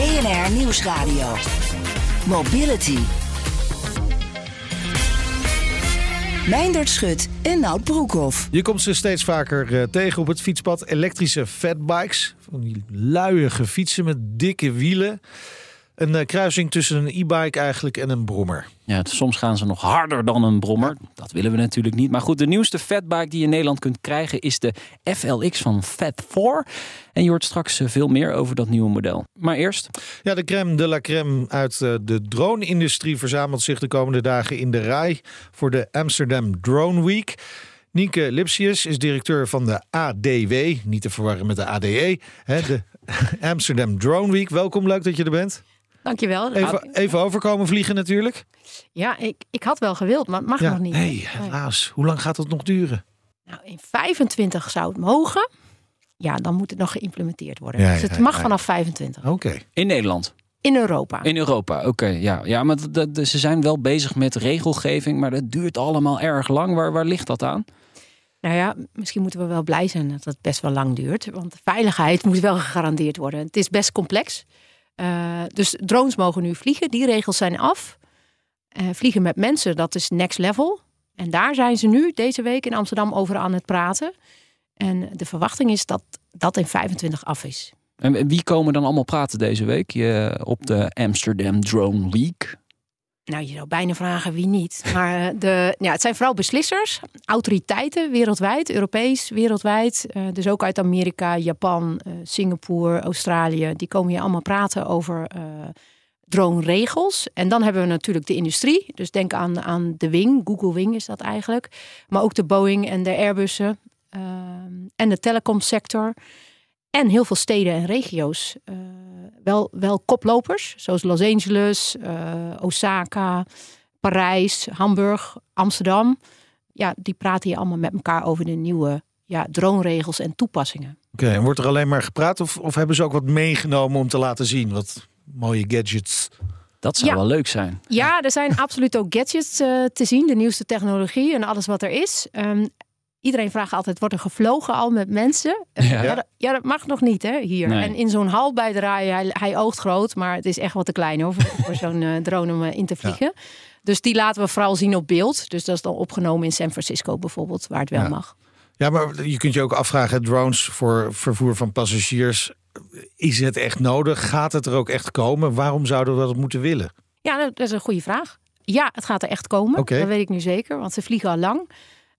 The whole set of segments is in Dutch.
BNR Nieuwsradio. Mobility. Meindert Schut en Nout Broekhoff. Je komt ze steeds vaker eh, tegen op het fietspad. Elektrische fatbikes. Van die luiige fietsen met dikke wielen. Een eh, kruising tussen een e-bike eigenlijk en een brommer. Ja, soms gaan ze nog harder dan een brommer. Dat willen we natuurlijk niet. Maar goed, de nieuwste fatbike die je in Nederland kunt krijgen is de FLX van Fat4. En je hoort straks eh, veel meer over dat nieuwe model. Maar eerst... Ja, de crème de la crème uit eh, de drone-industrie verzamelt zich de komende dagen in de rij voor de Amsterdam Drone Week. Nieke Lipsius is directeur van de ADW, niet te verwarren met de ADE, hè, de Amsterdam Drone Week. Welkom, leuk dat je er bent. Dankjewel. Even, even overkomen vliegen natuurlijk. Ja, ik, ik had wel gewild, maar het mag Ja, nog niet. nee, helaas. Hoe lang gaat dat nog duren? Nou, in 25 zou het mogen. Ja, dan moet het nog geïmplementeerd worden. Ja, dus ja, het mag ja. vanaf 25. Oké. In Nederland. In Europa. In Europa, oké. ja. ja, maar dat- dat- ze zijn wel bezig met regelgeving, maar dat duurt allemaal erg lang. Waar, waar ligt dat aan? Nou ja, misschien moeten we wel blij zijn dat het best wel lang duurt. Want de veiligheid moet wel gegarandeerd worden. Het is best complex. Eh, dus drones mogen nu vliegen. Die regels zijn af. Eh, vliegen met mensen, dat is next level. En daar zijn ze nu deze week in Amsterdam over aan het praten. En de verwachting is dat dat in 25 af is. En wie komen dan allemaal praten deze week Je- op de Amsterdam Drone Week? Nou, je zou bijna vragen wie niet. Maar eh, de, ja, het zijn vooral beslissers, autoriteiten wereldwijd, Europees, wereldwijd. Eh, dus ook uit Amerika, Japan, eh, Singapore, Australië. Die komen hier allemaal praten over eh drone-regels. En dan hebben we natuurlijk de industrie. Dus denk aan, aan de Wing, Google Wing is dat eigenlijk. Maar ook de Boeing en de Airbussen. eh, en de telecomsector. En heel veel steden en regio's. eh, wel, wel koplopers, zoals Los Angeles, eh, Osaka, Parijs, Hamburg, Amsterdam. Ja, die praten hier allemaal met elkaar over de nieuwe ja, drone-regels en toepassingen. Oké, en wordt er alleen maar gepraat of, of hebben ze ook wat meegenomen om te laten zien? Wat mooie gadgets. Dat zou Ja. wel leuk zijn. Ja, er zijn absoluut ook gadgets eh, te zien, de nieuwste technologie en alles wat er is. Ehm, iedereen vraagt altijd, wordt er gevlogen al met mensen? Eh, Ja. Ja, dat, ja, dat mag nog niet hè, hier. Nee. En in zo'n hal bij de rij, hij, hij oogt groot, maar het is echt wat te klein hoor, voor, voor zo'n eh, drone om eh, in te vliegen. Dus die laten we vooral zien op beeld. Dus dat is dan opgenomen in San Francisco bijvoorbeeld, waar het wel mag. Ja, maar je kunt je ook afvragen, drones voor vervoer van passagiers. Is het echt nodig? Gaat het er ook echt komen? Waarom zouden we dat moeten willen? Ja, dat is een goede vraag. Ja, het gaat er echt komen. Dat weet ik nu zeker, want ze vliegen al lang.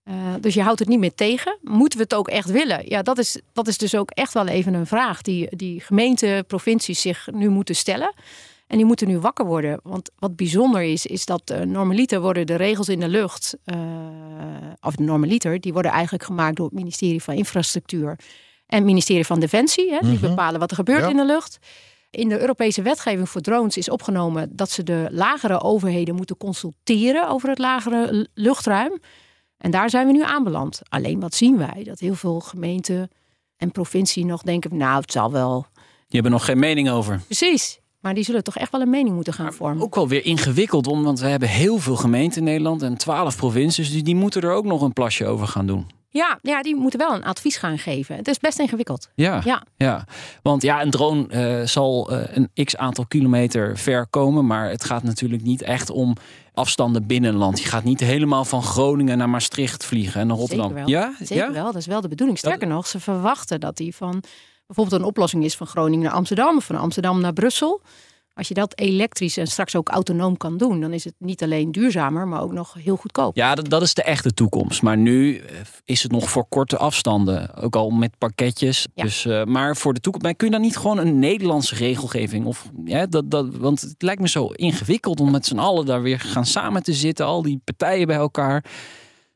Eh, dus je houdt het niet meer tegen. Moeten we het ook echt willen? Ja, dat is, dat is dus ook echt wel even een vraag die, die gemeenten, provincies zich nu moeten stellen. En die moeten nu wakker worden. Want wat bijzonder is, is dat eh, normaliter worden de regels in de lucht, eh, of normaliter, die worden eigenlijk gemaakt door het ministerie van Infrastructuur en het ministerie van Defensie. Hè, die bepalen wat er gebeurt Ja. in de lucht. In de Europese wetgeving voor drones is opgenomen dat ze de lagere overheden moeten consulteren over het lagere luchtruim. En daar zijn we nu aanbeland. Alleen wat zien wij? Dat heel veel gemeenten en provincie nog denken, nou het zal wel. Je hebt er nog geen mening over. Precies. Maar die zullen toch echt wel een mening moeten gaan vormen. Ook wel weer ingewikkeld, om, want we hebben heel veel gemeenten in Nederland en twaalf provincies. Dus die moeten er ook nog een plasje over gaan doen. Ja, ja, die moeten wel een advies gaan geven. Het is best ingewikkeld. Ja, Ja. ja. want ja, een drone eh, zal eh, een x aantal kilometer ver komen. Maar het gaat natuurlijk niet echt om afstanden binnen een land. Je gaat niet helemaal van Groningen naar Maastricht vliegen en naar Rotterdam. Zeker wel. Ja? Zeker ja? wel, dat is wel de bedoeling. Sterker nog, ze verwachten dat die van bijvoorbeeld een oplossing is van Groningen naar Amsterdam of van Amsterdam naar Brussel. Als je dat elektrisch en straks ook autonoom kan doen, dan is het niet alleen duurzamer, maar ook nog heel goedkoop. Ja, dat, dat is de echte toekomst. Maar nu eh, is het nog voor korte afstanden. Ook al met pakketjes. Ja. Dus, eh, maar voor de toekomst. Maar kun je dan niet gewoon een Nederlandse regelgeving? Of, ja, dat, dat, want het lijkt me zo ingewikkeld om met z'n allen daar weer gaan samen te zitten. Al die partijen bij elkaar.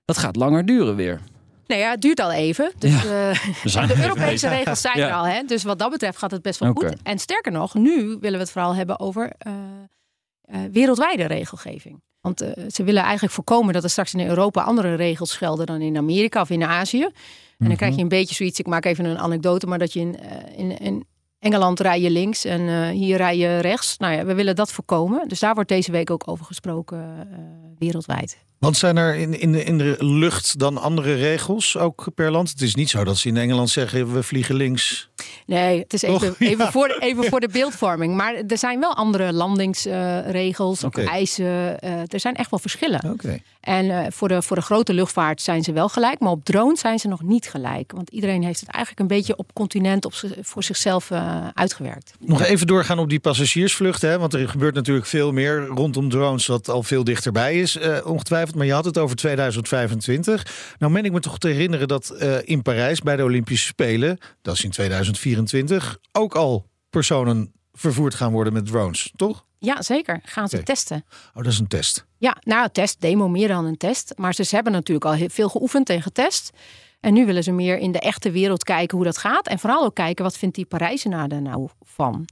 Dat gaat langer duren weer. Nee, ja, het duurt al even. Dus Ja. eh, de Europese regels zijn Ja. er al. Hè? Dus wat dat betreft gaat het best wel goed. En sterker nog, nu willen we het vooral hebben over eh, eh, wereldwijde regelgeving. Want ze willen eigenlijk voorkomen dat er straks in Europa andere regels gelden dan in Amerika of in Azië. En dan Mhm. krijg je een beetje zoiets, ik maak even een anekdote, maar dat je in, in, in Engeland rij je links en hier rij je rechts. Nou ja, we willen dat voorkomen. Dus daar wordt deze week ook over gesproken wereldwijd. Want zijn er in, in, de, in de lucht dan andere regels, ook per land? Het is niet zo dat ze in Engeland zeggen, we vliegen links. Nee, het is even? Ja. even, voor, de, even voor de beeldvorming. Maar er zijn wel andere landingsregels Oké. eisen. eh, er zijn echt wel verschillen. En eh, voor, de, voor de grote luchtvaart zijn ze wel gelijk. Maar op drones zijn ze nog niet gelijk. Want iedereen heeft het eigenlijk een beetje op continent op voor zichzelf eh, uitgewerkt. Nog even doorgaan op die passagiersvluchten. Hè? Want er gebeurt natuurlijk veel meer rondom drones, wat al veel dichterbij is, eh, ongetwijfeld. Maar je had het over 2025. Nou, meen ik me toch te herinneren dat eh, in Parijs bij de Olympische Spelen, dat is in 2024, ook al personen vervoerd gaan worden met drones, toch? Ja, zeker. Gaan ze testen. Oh, dat is een test. Ja, nou, test, demo meer dan een test. Maar ze hebben natuurlijk al heel veel geoefend en getest. En nu willen ze meer in de echte wereld kijken hoe dat gaat. En vooral ook kijken, wat vindt die Parijzenaar er nou van?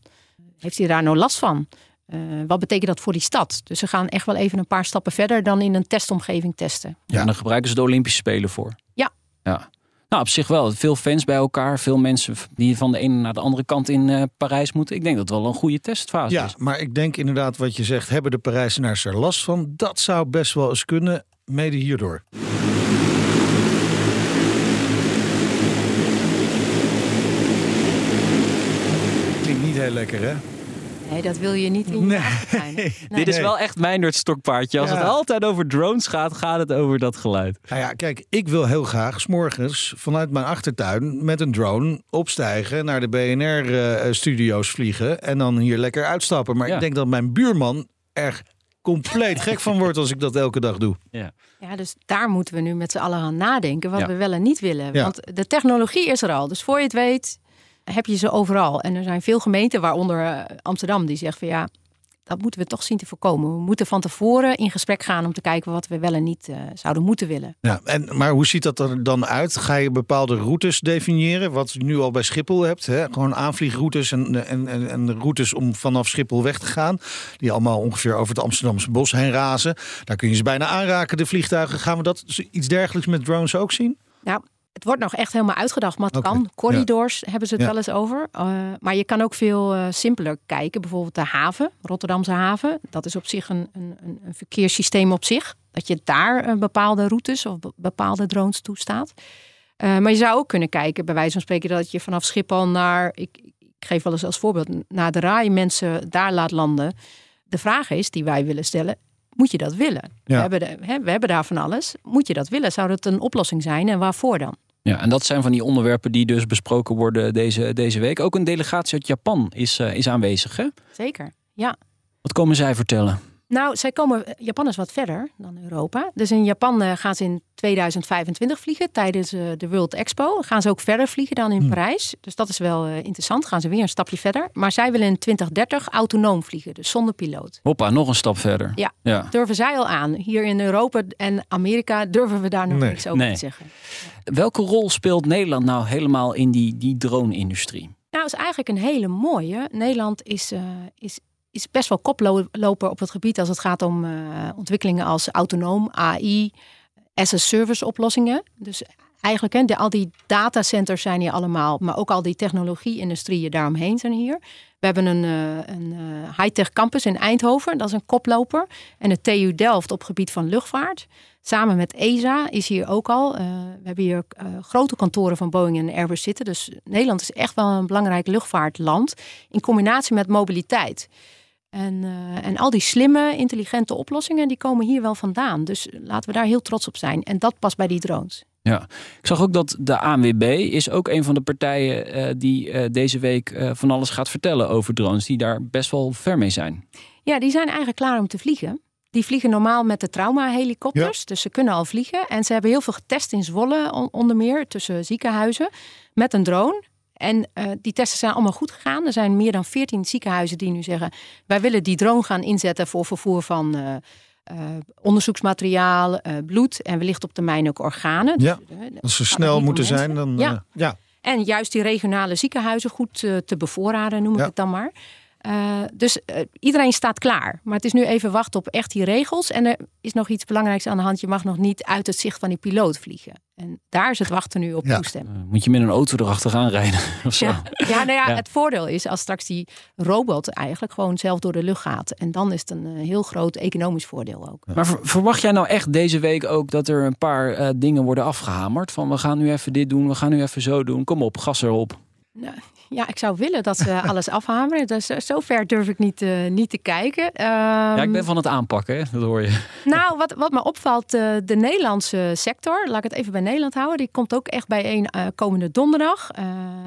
Heeft hij daar nou last van? Eh, wat betekent dat voor die stad? Dus ze gaan echt wel even een paar stappen verder dan in een testomgeving testen. Ja, en daar gebruiken ze de Olympische Spelen voor. Ja. Ja. Nou, op zich wel. Veel fans bij elkaar. Veel mensen die van de ene naar de andere kant in eh, Parijs moeten. Ik denk dat het wel een goede testfase Ja, is. maar ik denk inderdaad wat je zegt, hebben de Parijzenaars er last van? Dat zou best wel eens kunnen, mede hierdoor. Klinkt niet heel lekker, hè? Nee, dat wil je niet in je Nee. achtertuin. Nee. Dit is wel echt mijn stokpaardje. Als Ja. het altijd over drones gaat, gaat het over dat geluid. Nou ja, kijk, ik wil heel graag s'morgens vanuit mijn achtertuin met een drone opstijgen naar de BNR-studio's vliegen en dan hier lekker uitstappen. Maar Ja. ik denk dat mijn buurman er compleet gek van wordt als ik dat elke dag doe. Ja, dus daar moeten we nu met z'n allen aan nadenken wat Ja. we wel en niet willen. Ja. Want de technologie is er al. Dus voor je het weet heb je ze overal. En er zijn veel gemeenten, waaronder eh, Amsterdam, die zegt van ja, dat moeten we toch zien te voorkomen. We moeten van tevoren in gesprek gaan om te kijken wat we wel en niet eh, zouden moeten willen. Ja, en, maar hoe ziet dat er dan uit? Ga je bepaalde routes definiëren? Wat je nu al bij Schiphol hebt. Hè? Gewoon aanvliegroutes en, en, en, en routes om vanaf Schiphol weg te gaan. Die allemaal ongeveer over het Amsterdamse bos heen razen. Daar kun je ze bijna aanraken, de vliegtuigen. Gaan we dat iets dergelijks met drones ook zien? Nou, het wordt nog echt helemaal uitgedacht, maar het kan. Corridors hebben ze het Ja. wel eens over. Uh, maar je kan ook veel uh, simpeler kijken. Bijvoorbeeld de haven, Rotterdamse haven. Dat is op zich een, een, een verkeerssysteem op zich. Dat je daar uh, bepaalde routes of bepaalde drones toestaat. Maar je zou ook kunnen kijken, bij wijze van spreken, dat je vanaf Schiphol naar, ik, ik geef wel eens als voorbeeld, naar de RAI mensen daar laat landen. De vraag is die wij willen stellen, moet je dat willen? Ja. We, hebben de, hè, we hebben daar van alles. Moet je dat willen? Zou dat een oplossing zijn en waarvoor dan? Ja, en dat zijn van die onderwerpen die dus besproken worden deze, deze week. Ook een delegatie uit Japan is, uh, is aanwezig, hè? Zeker, ja. Wat komen zij vertellen? Nou, zij komen, Japan is wat verder dan Europa. Dus in Japan uh, gaan ze in 2025 vliegen tijdens uh, de World Expo. Gaan ze ook verder vliegen dan in Hmm. Parijs. Dus dat is wel uh, interessant. Gaan ze weer een stapje verder. Maar zij willen in 2030 autonoom vliegen, dus zonder piloot. Hoppa, nog een stap verder. Ja, ja. durven zij al aan. Hier in Europa en Amerika durven we daar nog Nee. niks over Nee. te zeggen. Welke rol speelt Nederland nou helemaal in die, die drone-industrie? Nou, is eigenlijk een hele mooie. Nederland is, uh, is, is best wel koploper op het gebied als het gaat om uh, ontwikkelingen als autonoom, AI, as-a-service oplossingen. Dus eigenlijk, hè, al die datacenters zijn hier allemaal, maar ook al die technologie-industrieën daaromheen zijn hier. We hebben een, uh, een uh, high-tech campus in Eindhoven, dat is een koploper. En de TU Delft op gebied van luchtvaart. Samen met ESA is hier ook al. We hebben hier grote kantoren van Boeing en Airbus zitten. Dus Nederland is echt wel een belangrijk luchtvaartland. In combinatie met mobiliteit. En, uh, en al die slimme, intelligente oplossingen, die komen hier wel vandaan. Dus laten we daar heel trots op zijn. En dat past bij die drones. Ja, ik zag ook dat de ANWB is ook een van de partijen uh, die uh, deze week uh, van alles gaat vertellen over drones, die daar best wel ver mee zijn. Ja, die zijn eigenlijk klaar om te vliegen. Die vliegen normaal met de trauma-helikopters, ja. dus ze kunnen al vliegen. En ze hebben heel veel getest in Zwolle, on onder meer, tussen ziekenhuizen, met een drone. En uh, die testen zijn allemaal goed gegaan. Er zijn meer dan 14 ziekenhuizen die nu zeggen: wij willen die drone gaan inzetten voor vervoer van uh, eh, onderzoeksmateriaal, eh, bloed en wellicht op termijn ook organen. Ja, Dus, eh, Als ze snel moeten mensen. zijn, dan... Ja. eh, ja. En juist die regionale ziekenhuizen goed eh, te bevoorraden, noem ik Ja. het dan maar. Eh, dus eh, iedereen staat klaar. Maar het is nu even wachten op echt die regels. En er is nog iets belangrijks aan de hand. Je mag nog niet uit het zicht van die piloot vliegen. En daar is het wachten nu op Ja. toestemming. Eh, Moet je met een auto erachteraan rijden of zo? Ja, ja, nou ja, Ja. het voordeel is als straks die robot eigenlijk gewoon zelf door de lucht gaat. En dan is het een heel groot economisch voordeel ook. Maar ver- verwacht jij nou echt deze week ook dat er een paar eh, dingen worden afgehamerd? Van we gaan nu even dit doen, we gaan nu even zo doen. Kom op, gas erop. Nou, ja, ik zou willen dat ze alles afhameren. Dus eh, zover durf ik niet, eh, niet te kijken. Ja, ik Ehm, ben van het aanpakken, hè? dat hoor je. Nou, wat, wat me opvalt, eh, de Nederlandse sector, laat ik het even bij Nederland houden, die komt ook echt bijeen eh komende donderdag.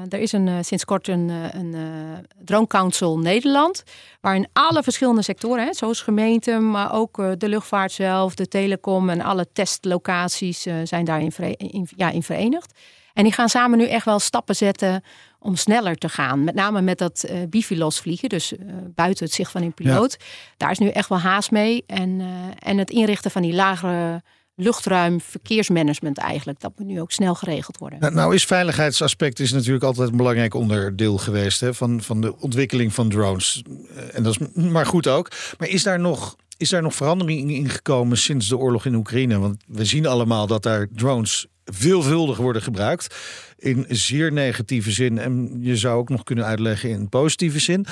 Er is een, sinds kort een, een Drone Council Nederland, waarin alle verschillende sectoren, hè, zoals gemeenten, maar ook de luchtvaart zelf, de telecom en alle testlocaties zijn daarin vere- in, ja, in verenigd. En die gaan samen nu echt wel stappen zetten om sneller te gaan. Met name met dat eh bifilos vliegen, dus eh, buiten het zicht van een piloot. Daar is nu echt wel haast mee. En, eh, en het inrichten van die lagere luchtruim verkeersmanagement eigenlijk. Dat moet nu ook snel geregeld worden. Nou, nou is veiligheidsaspect is natuurlijk altijd een belangrijk onderdeel geweest hè, van, van de ontwikkeling van drones. En dat is maar goed ook. Maar is daar nog, is daar nog verandering in gekomen sinds de oorlog in Oekraïne? Want we zien allemaal dat daar drones veelvuldig worden gebruikt. In zeer negatieve zin. En je zou ook nog kunnen uitleggen in positieve zin.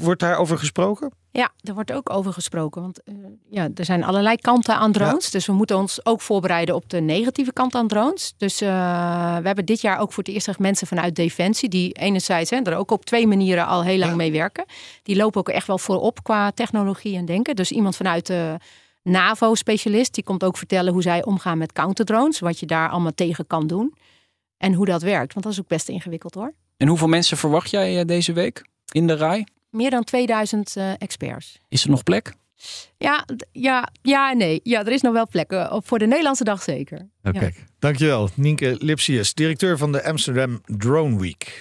Wordt daarover gesproken? Ja, er wordt ook over gesproken. Want eh, ja, er zijn allerlei kanten aan drones. Dus we moeten ons ook voorbereiden op de negatieve kant aan drones. Dus eh, we hebben dit jaar ook voor het eerst mensen vanuit Defensie. Die enerzijds hè, er ook op twee manieren al heel lang Ja. mee werken. Die lopen ook echt wel voorop qua technologie en denken. Dus iemand vanuit de NAVO-specialist. Die komt ook vertellen hoe zij omgaan met counterdrones. Wat je daar allemaal tegen kan doen. En hoe dat werkt. Want dat is ook best ingewikkeld hoor. En hoeveel mensen verwacht jij eh, deze week in de rij? Meer dan 2000 eh, experts. Is er nog plek? Ja, ja, ja nee. Ja, er is nog wel plekken. Op- Voor de Nederlandse dag zeker. Ja. Dankjewel, Nienke Lipsius, directeur van de Amsterdam Drone Week.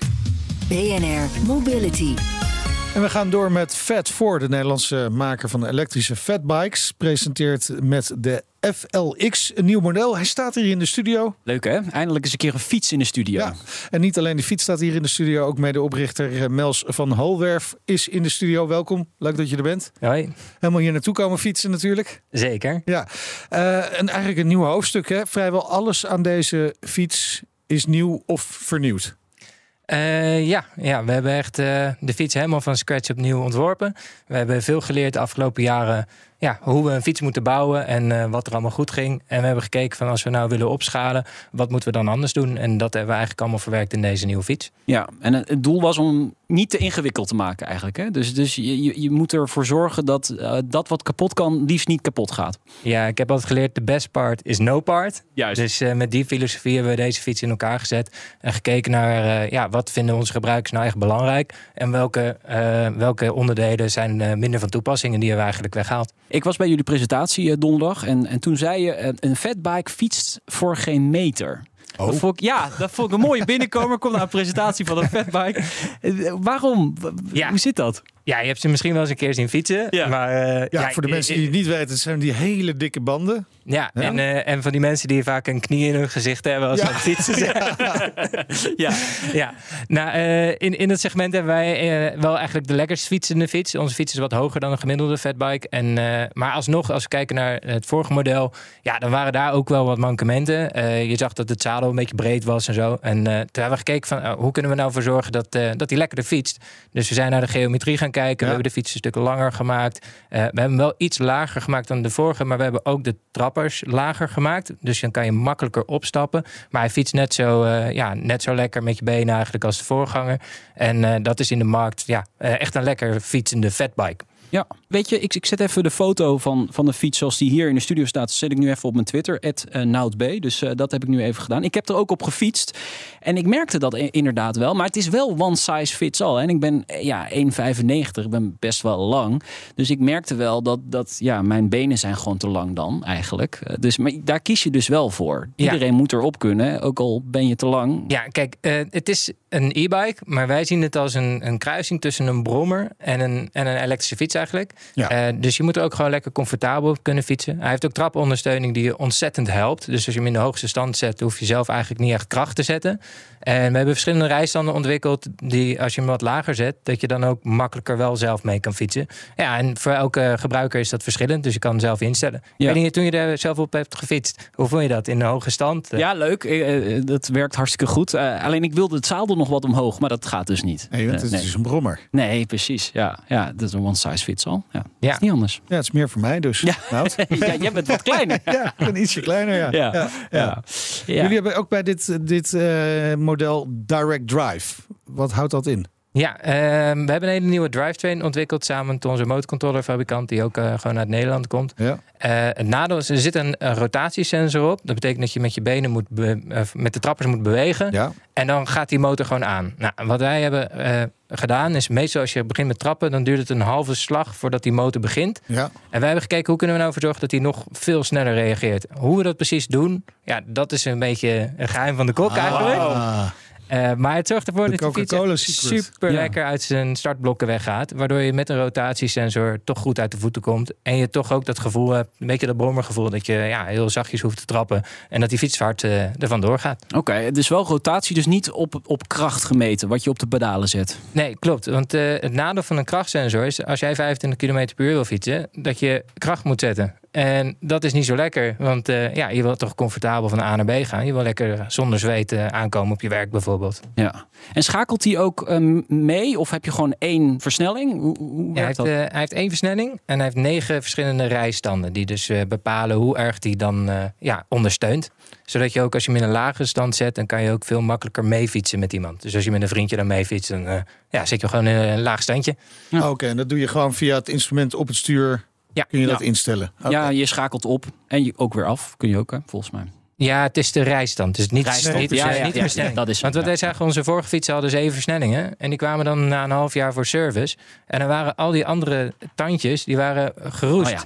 BNR Mobility. En we gaan door met Fat4, de Nederlandse maker van elektrische fatbikes. Presenteert met de FLX een nieuw model. Hij staat hier in de studio. Leuk hè? Eindelijk eens een keer een fiets in de studio. Ja. En niet alleen de fiets staat hier in de studio, ook medeoprichter eh, Mels van Holwerf is in de studio. Welkom, leuk dat je er bent. Hoi, Helemaal hier naartoe komen fietsen natuurlijk. zeker. Ja, Eh, en eigenlijk een nieuw hoofdstuk. Hè? Vrijwel alles aan deze fiets is nieuw of vernieuwd. Eh, ja, ja, we hebben echt eh, de fiets helemaal van scratch opnieuw ontworpen. We hebben veel geleerd de afgelopen jaren ja, hoe we een fiets moeten bouwen en eh, wat er allemaal goed ging. En we hebben gekeken van als we nou willen opschalen, wat moeten we dan anders doen? En dat hebben we eigenlijk allemaal verwerkt in deze nieuwe fiets. Ja, en het doel was om niet te ingewikkeld te maken eigenlijk. Hè? Dus, dus je, je, moet ervoor zorgen dat eh, dat wat kapot kan, liefst niet kapot gaat. Ja, ik heb altijd geleerd, de best part is no part. Juist. Dus eh, met die filosofie hebben we deze fiets in elkaar gezet. En gekeken naar ja, wat vinden onze gebruikers nou echt belangrijk. En welke, welke onderdelen zijn minder van toepassing. En die hebben we eigenlijk weggehaald. Ik was bij jullie presentatie eh, donderdag en, en toen zei je eh, een fatbike fietst voor geen meter. Dat vond ik, ja, dat vond ik een mooie binnenkomer. Kom naar een presentatie van een fatbike. Eh, Waarom? W- Ja. Hoe zit dat? Ja, je hebt ze misschien wel eens een keer zien fietsen. Ja. Maar, eh, Ja, voor de mensen die het niet weten, het zijn die hele dikke banden. Ja, En, eh, en van die mensen die vaak een knie in hun gezicht hebben als ze aan het fietsen zijn. Ja. Ja, nou, eh, in, in het segment hebben wij eh, wel eigenlijk de lekkerst fietsende fiets. Onze fiets is wat hoger dan een gemiddelde fatbike. En, eh, maar alsnog, als we kijken naar het vorige model, ja, dan waren daar ook wel wat mankementen. Eh, je zag dat het zadel een beetje breed was en zo. En eh, toen hebben we gekeken van, oh, hoe kunnen we nou voor zorgen dat, eh, dat die lekkerder fietst. Dus we zijn naar de geometrie gaan kijken. We hebben de fiets een stuk langer gemaakt. Eh, we hebben hem wel iets lager gemaakt dan de vorige, maar we hebben ook de trappers lager gemaakt. Dus dan kan je makkelijker opstappen. Maar hij fietst net zo, eh, ja, net zo lekker met je benen eigenlijk als de voorganger. En eh, dat is in de markt ja, echt een lekker fietsende fatbike. Ja, weet je, ik, ik zet even de foto van, van de fiets zoals die hier in de studio staat. Zet ik nu even op mijn Twitter, @noutb. Dus eh, dat heb ik nu even gedaan. Ik heb er ook op gefietst. En ik merkte dat inderdaad wel. Maar het is wel one size fits all. En ik ben eh, ja, 1,95. Ik ben best wel lang. Dus ik merkte wel dat, dat ja, mijn benen zijn gewoon te lang dan eigenlijk. Eh, Dus maar daar kies je dus wel voor. Ja. Iedereen moet erop kunnen, ook al ben je te lang. Ja, kijk, eh, het is een e-bike, maar wij zien het als een, een kruising tussen een brommer en een, en een elektrische fiets eigenlijk. Ja. Eh, dus je moet er ook gewoon lekker comfortabel op kunnen fietsen. Hij heeft ook trapondersteuning die je ontzettend helpt. Dus als je hem in de hoogste stand zet, hoef je zelf eigenlijk niet echt kracht te zetten. En we hebben verschillende rijstanden ontwikkeld die als je hem wat lager zet, dat je dan ook makkelijker wel zelf mee kan fietsen. Ja, en voor elke gebruiker is dat verschillend, dus je kan zelf instellen. Ja. Ik weet niet, toen je er zelf op hebt gefietst, hoe vond je dat in de hoge stand? Ja, leuk. Eh, eh, dat werkt hartstikke goed. Alleen ik wilde het zadel nog wat omhoog, maar dat gaat dus niet. Nee, want het nee. is dus een brommer. Nee, precies. Ja, ja, dat is een one size fits all. Ja, Ja. Is niet anders. Ja, het is meer voor mij dus. Ja. Ja, jij bent wat kleiner. ja, ik ben ietsje kleiner, ja. Ja, ja. ja. ja. Jullie hebben ook bij dit, dit eh, model Direct Drive. Wat houdt dat in? Ja, ehm, we hebben een hele nieuwe drivetrain ontwikkeld samen met onze motorcontrollerfabrikant die ook eh, gewoon uit Nederland komt. Ja. Eh, het nadeel is, er zit een, een rotatiesensor op. Dat betekent dat je met je benen moet eh, met de trappers moet bewegen. Ja. En dan gaat die motor gewoon aan. Nou, wat wij hebben gedaan is, meestal als je begint met trappen, dan duurt het een halve slag voordat die motor begint. Ja. En wij hebben gekeken, hoe kunnen we nou voor zorgen dat hij nog veel sneller reageert? Hoe we dat precies doen, ja, dat is een beetje een geheim van de kok eigenlijk. Eh, maar het zorgt ervoor De dat de fiets super Ja. lekker uit zijn startblokken weggaat. Waardoor je met een rotatiesensor toch goed uit de voeten komt. En je toch ook dat gevoel hebt, een beetje dat brommergevoel... dat je ja, heel zachtjes hoeft te trappen. En dat die fiets hard eh er vandoor gaat. Oké, het is wel rotatie, dus niet op, op kracht gemeten, wat je op de pedalen zet. Nee, klopt. Want eh, het nadeel van een krachtsensor is... als jij 25 km per uur wil fietsen... dat je kracht moet zetten. En dat is niet zo lekker. Want eh, ja, je wilt toch comfortabel van A naar B gaan. Je wil lekker zonder zweet eh, aankomen op je werk bijvoorbeeld. Ja. En schakelt hij ook ehm, mee, of heb je gewoon één versnelling? Hoe, hoe Ja, hij, werkt heeft, dat? eh, hij heeft één versnelling en hij heeft negen verschillende rijstanden. Die dus eh, bepalen hoe erg die dan eh, ja, ondersteunt. Zodat je ook als je hem in een lage stand zet, dan kan je ook veel makkelijker meefietsen met iemand. Dus als je met een vriendje dan meefietst, dan eh, ja, zit je gewoon in een laag standje. Ja. Oké, en dat doe je gewoon via het instrument op het stuur. Ja. Kun je dat Ja. instellen? Oké. Ja, je schakelt op en je ook weer af. Kun je ook, hè, volgens mij. Ja, het is de rijstand. Niet, Rijstand, niet, ja, ja, ja, niet de ja, versnelling. dat is Want wat ja. wij zagen, onze vorige fietsen hadden zeven versnellingen. En die kwamen dan na een half jaar voor service. En dan waren al die andere tandjes, die waren geroest. Oh ja.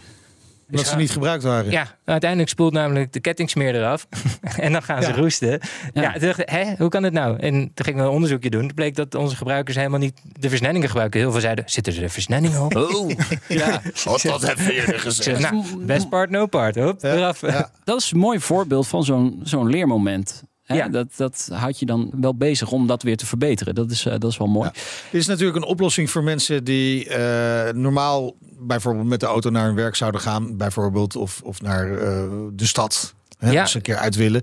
Omdat ze niet gebruikt waren. Ja, uiteindelijk spoelt namelijk de kettingsmeer eraf. en dan gaan ze Ja. roesten. Ja, Ja. toen dacht ik, hè, hoe kan dit nou? En toen gingen we een onderzoekje doen. Toen bleek dat onze gebruikers helemaal niet de versnellingen gebruiken. Heel veel zeiden, zitten er versnellingen op? Oh, ja. Wat dat heb je eerder gezegd. zeg, nou, best part, no part. Hop, Ja, eraf. ja. Dat is een mooi voorbeeld van zo'n zo'n leermoment. Ja. Dat, dat houdt je dan wel bezig om dat weer te verbeteren. Dat is, eh, dat is wel mooi. Dit is natuurlijk een oplossing voor mensen die eh, normaal bijvoorbeeld met de auto naar hun werk zouden gaan, bijvoorbeeld, of, of naar eh, de stad. Hè, Ja. Als ze een keer uit willen.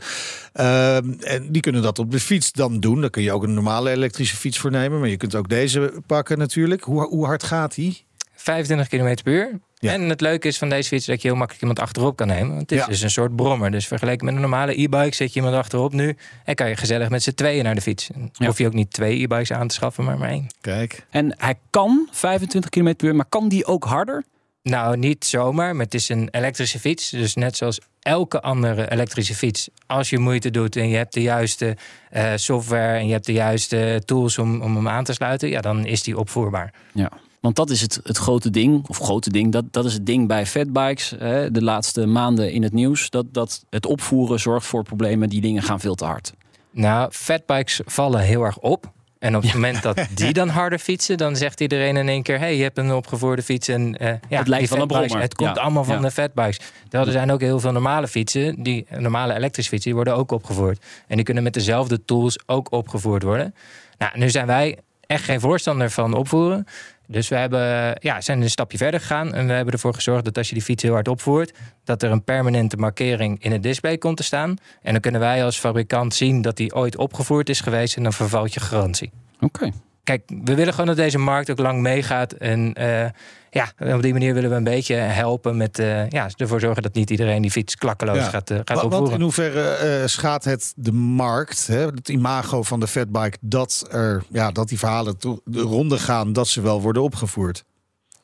En die kunnen dat op de fiets dan doen. Dan kun je ook een normale elektrische fiets voor nemen. Maar je kunt ook deze pakken natuurlijk. Hoe, hoe hard gaat die? 25 km per uur. Ja. En het leuke is van deze fiets dat je heel makkelijk iemand achterop kan nemen. Want het is Ja. dus een soort brommer. Dus vergeleken met een normale e-bike zet je iemand achterop nu. En kan je gezellig met z'n tweeën naar de fiets. Ja. Hoef je ook niet twee e-bikes aan te schaffen, maar maar één. Kijk. En hij kan 25 km per uur, maar kan die ook harder? Nou, niet zomaar, maar het is een elektrische fiets. Dus net zoals elke andere elektrische fiets. Als je moeite doet en je hebt de juiste eh, software en je hebt de juiste tools om, om hem aan te sluiten, ja, dan is die opvoerbaar. Ja. Want dat is het, het grote ding, of grote ding, dat, dat is het ding bij fatbikes. Hè, de laatste maanden in het nieuws. Dat, dat het opvoeren zorgt voor problemen. Die dingen gaan veel te hard. Nou, fatbikes vallen heel erg op. En op het moment dat die dan harder fietsen, dan zegt iedereen in één keer: hey, je hebt een opgevoerde fiets. En eh, ja, Het lijkt wel een brommer. Het komt Ja, allemaal van ja. de fatbikes. Terwijl er zijn ook heel veel normale fietsen, die normale elektrische fietsen, die worden ook opgevoerd. En die kunnen met dezelfde tools ook opgevoerd worden. Nou, nu zijn wij echt geen voorstander van opvoeren. Dus we hebben, ja, zijn een stapje verder gegaan. En we hebben ervoor gezorgd dat als je die fiets heel hard opvoert, dat er een permanente markering in het display komt te staan. En dan kunnen wij als fabrikant zien dat die ooit opgevoerd is geweest. En dan vervalt je garantie. Oké. Kijk, we willen gewoon dat deze markt ook lang meegaat. En eh, ja, op die manier willen we een beetje helpen met eh, ja, ervoor zorgen dat niet iedereen die fiets klakkeloos Ja. gaat, eh, gaat Wa- Want opvoeren. in hoeverre eh, schaadt het de markt, hè, het imago van de fatbike, dat, er, ja, dat die verhalen to- de ronde gaan dat ze wel worden opgevoerd?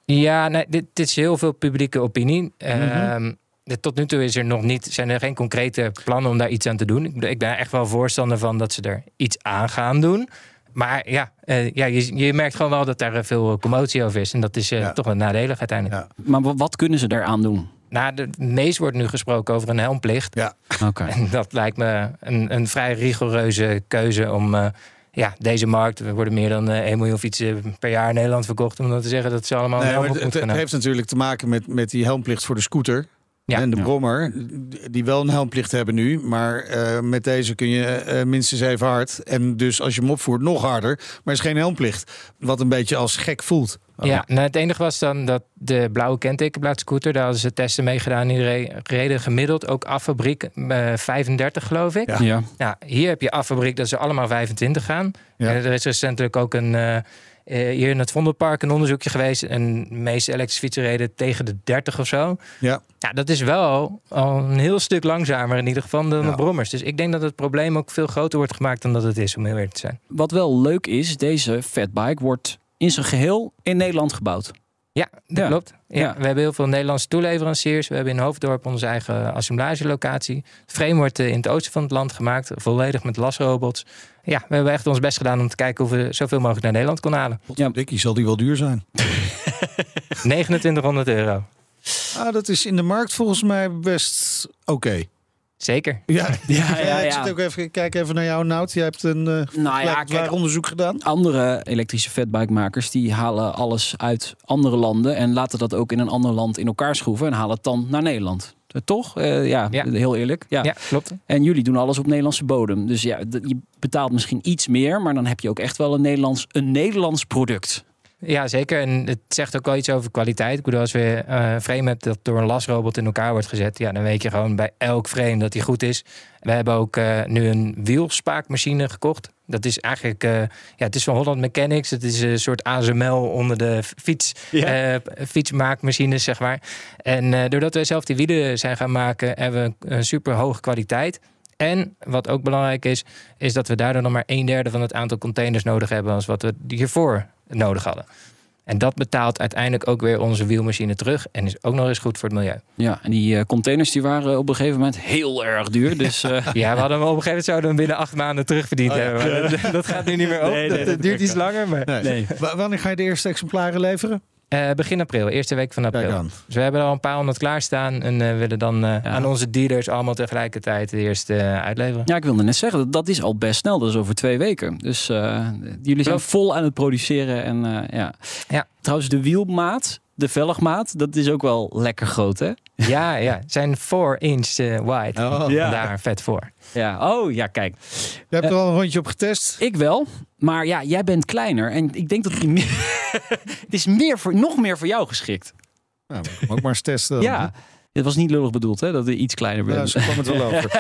Ja, nee, dit, dit is heel veel publieke opinie. Mhm. Ehm, dit- tot nu toe is er nog niet, zijn er geen concrete plannen om daar iets aan te doen. Ik, ik ben echt wel voorstander van dat ze er iets aan gaan doen. Maar ja, eh, ja je, je merkt gewoon wel dat daar eh, veel commotie over is. En dat is eh, Ja. toch wel nadelig uiteindelijk. Ja. Maar wa- wat kunnen ze daaraan doen? Nou, de, het meest wordt nu gesproken over een helmplicht. Ja. Oké. En dat lijkt me een, een vrij rigoureuze keuze om, eh, ja, deze markt, er worden meer dan eh 1 miljoen fietsen per jaar in Nederland verkocht. Om dan te zeggen dat ze allemaal Nee, het, het heeft natuurlijk te maken met, met die helmplicht voor de scooter. Ja. en de brommer, die wel een helmplicht hebben nu. Maar eh, met deze kun je eh, minstens even hard. En dus als je hem opvoert, nog harder. Maar is geen helmplicht. Wat een beetje als gek voelt. Ja, nou, het enige was dan dat de blauwe kentekenplaatscooter, daar hadden ze testen mee gedaan. Die reden gemiddeld ook affabriek eh 35 geloof ik. Ja. Ja. Nou, hier heb je affabriek dat ze allemaal 25 gaan. Ja. En er is recentelijk ook een, hier in het Vondelpark een onderzoekje geweest. En de meeste elektrische fietsen reden tegen de 30 of zo. Ja. Ja, dat is wel al een heel stuk langzamer in ieder geval dan Ja. de brommers. Dus ik denk dat het probleem ook veel groter wordt gemaakt dan dat het is, om heel eerlijk te zijn. Wat wel leuk is, deze fatbike wordt in zijn geheel in Nederland gebouwd. Ja, dat Ja. klopt. Ja, Ja. We hebben heel veel Nederlandse toeleveranciers. We hebben in Hoofddorp onze eigen assemblagelocatie. Het frame wordt eh, in het oosten van het land gemaakt, volledig met lasrobots. Ja, we hebben echt ons best gedaan om te kijken of we zoveel mogelijk naar Nederland konden halen. Ja. Dikkie, zal die wel duur zijn? 2900 euro. Ah, dat is in de markt volgens mij best oké. Zeker. Ja, Ja, ja, ik ja. zit ook even kijken even naar jou, Nout. Jij hebt een uh, Nou ja, kijk, onderzoek gedaan. andere elektrische fatbike-makers die halen alles uit andere landen en laten dat ook in een ander land in elkaar schroeven en halen het dan naar Nederland. Eh, Toch? Eh, ja, Ja. heel eerlijk. Ja. Ja, klopt. En jullie doen alles op Nederlandse bodem. Dus ja, je betaalt misschien iets meer, maar dan heb je ook echt wel een Nederlands, een Nederlands product. Ja, zeker. En het zegt ook wel iets over kwaliteit. Ik bedoel, als we eh, een frame hebt dat door een lasrobot in elkaar wordt gezet, ja, dan weet je gewoon bij elk frame dat die goed is. We hebben ook eh, nu een wielspaakmachine gekocht. Dat is eigenlijk, eh, ja, het is van Holland Mechanics. Het is een soort ASML onder de fiets, Ja. fietsmaakmachines, zeg maar. En doordat wij zelf die wielen zijn gaan maken, hebben we een, een super hoge kwaliteit. En wat ook belangrijk is, is dat we daardoor nog maar een derde van het aantal containers nodig hebben als wat we hiervoor nodig hadden. En dat betaalt uiteindelijk ook weer onze wielmachine terug en is ook nog eens goed voor het milieu. Ja, en die eh, containers die waren op een gegeven moment heel erg duur. Dus eh, Ja, we hadden hem op een gegeven moment zouden we hem binnen acht maanden terugverdiend Oh ja. hebben. Dat, dat gaat nu niet meer op. Nee, nee, dat, dat duurt iets langer, maar Nee. wanneer ga je de eerste exemplaren leveren? Eh, begin april, eerste week van april. Dus we hebben al een paar honderd klaarstaan en eh, willen dan eh, aan onze dealers allemaal tegelijkertijd de eerste uitleveren. Ja, ik wilde net zeggen, dat, dat is al best snel. Dat is over twee weken. Dus jullie zijn vol aan het produceren. En, ja. Ja. Trouwens, de wielmaat, de velgmaat, dat is ook wel lekker groot, hè? Ja, ja, het zijn 4 inch eh, wide. Oh. Ja. Daar vet voor. Ja. Oh, ja, kijk. Je hebt er al een rondje op getest. Ik wel. Maar ja, jij bent kleiner. En ik denk dat die meer... het is meer voor, nog meer voor jou geschikt. Nou, ook maar eens testen. dan. Ja. Het was niet lullig bedoeld, hè? Dat je iets kleiner Ja, bent. zo kwam het wel over.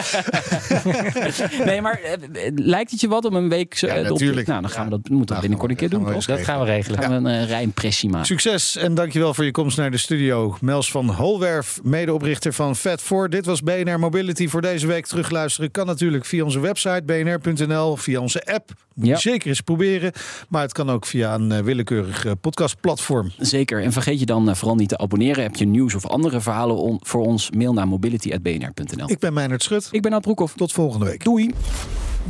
nee, maar eh, eh, lijkt het je wat om een week... zo- Ja, eh, op- natuurlijk. nou, dan gaan we dat, moeten we Nou, binnenkort een keer doen, Dat gaan we regelen. Dan gaan we een uh, rijimpressie maken. Succes en dankjewel voor je komst naar de studio. Mels van Holwerf, medeoprichter van Fat4. Dit was BNR Mobility voor deze week. Terugluisteren kan natuurlijk via onze website bnr.nl, via onze app. Moet je Ja. zeker eens proberen. Maar het kan ook via een eh, willekeurig eh, podcastplatform. Zeker. En vergeet je dan eh, vooral niet te abonneren. Heb je nieuws of andere verhalen on- voor ons? Mail naar mobility.bnr.nl. Ik ben Meijnerd Schut. Ik ben Ad Broekhoff. Tot volgende week. Doei.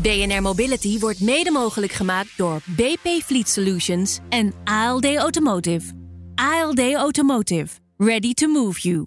BNR Mobility wordt mede mogelijk gemaakt door BP Fleet Solutions en ALD Automotive. ALD Automotive. Ready to move you.